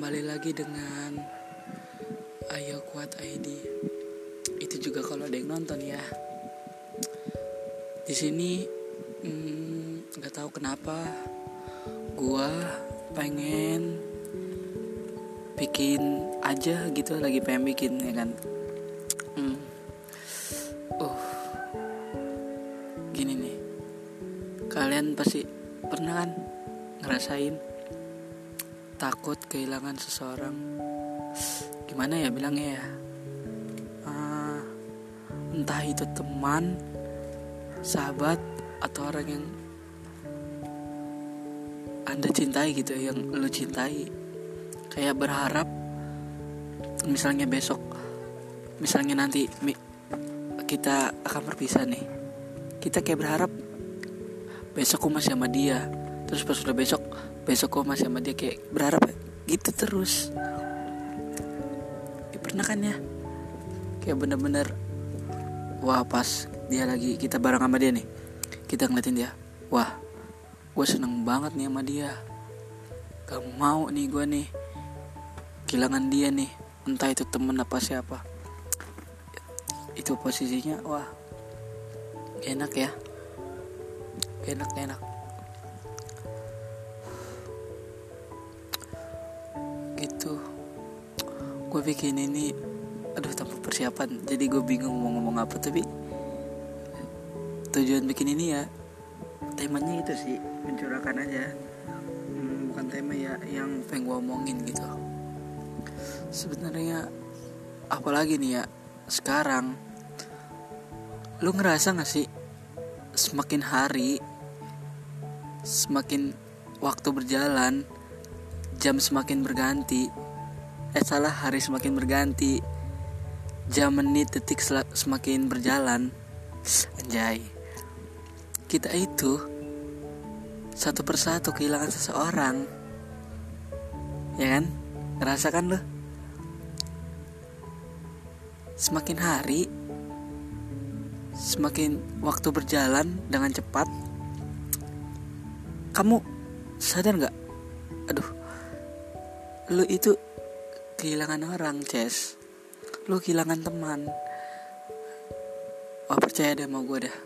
lagi dengan Ayo Kuat ID. Itu juga kalau ada yang nonton ya. Di sini hmm, nggak hmm, tahu kenapa gua pengen bikin aja gitu lagi pengen bikin ya kan. Hmm. Uh. Gini nih. Kalian pasti pernah kan ngerasain takut kehilangan seseorang. Gimana ya bilangnya ya? Uh, entah itu teman sahabat atau orang yang anda cintai gitu yang lu cintai. Kayak berharap misalnya besok misalnya nanti kita akan berpisah nih. Kita kayak berharap besok aku masih sama dia. Terus pas udah besok besok gue masih sama dia kayak berharap gitu terus. Ya, pernah kan ya? Kayak bener-bener wah pas dia lagi kita bareng sama dia nih kita ngeliatin dia wah gue seneng banget nih sama dia. Gak mau nih gue nih kehilangan dia nih entah itu temen apa siapa. Itu posisinya wah enak ya. Enak enak gue bikin ini aduh tanpa persiapan. Jadi gue bingung mau ngomong apa tapi tujuan bikin ini ya temanya itu sih mencurahkan aja. Hmm, bukan tema ya yang pengen gue omongin gitu. Sebenarnya apalagi nih ya sekarang lu ngerasa gak sih semakin hari semakin waktu berjalan jam semakin berganti. Eh salah hari semakin berganti. Jam menit detik semakin berjalan. Anjay. Kita itu satu persatu kehilangan seseorang. Ya kan? Ngerasakan lo semakin hari semakin waktu berjalan dengan cepat kamu sadar nggak? Aduh lu itu kehilangan orang Ces lu kehilangan teman. Wah percaya deh sama gue dah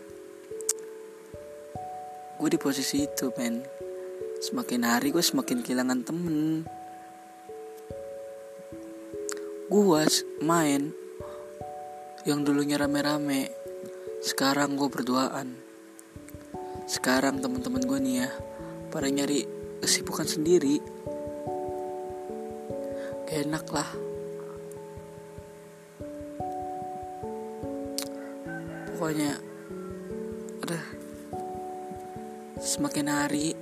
Gue di posisi itu men. Semakin hari gue semakin kehilangan temen. Gue main Yang dulunya rame-rame. Sekarang gue berduaan. Sekarang teman-teman gue nih ya Pada nyari kesibukan sendiri enak lah. Pokoknya udah semakin hari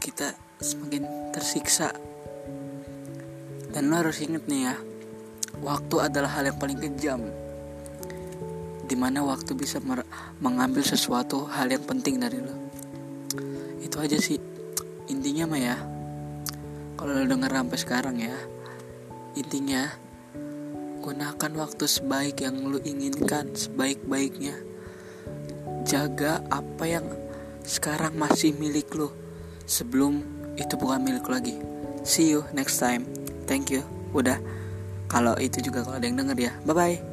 kita semakin tersiksa. Dan lo harus inget nih ya waktu adalah hal yang paling kejam. Di mana waktu bisa mengambil sesuatu hal yang penting dari lo. Itu aja sih intinya mah ya kalau lo denger sampai sekarang ya intinya gunakan waktu sebaik yang lo inginkan sebaik-baiknya. Jaga apa yang sekarang masih milik lo sebelum itu bukan milik lo lagi. See you next time. Thank you. Udah. Kalau itu juga kalau ada yang denger ya. Bye bye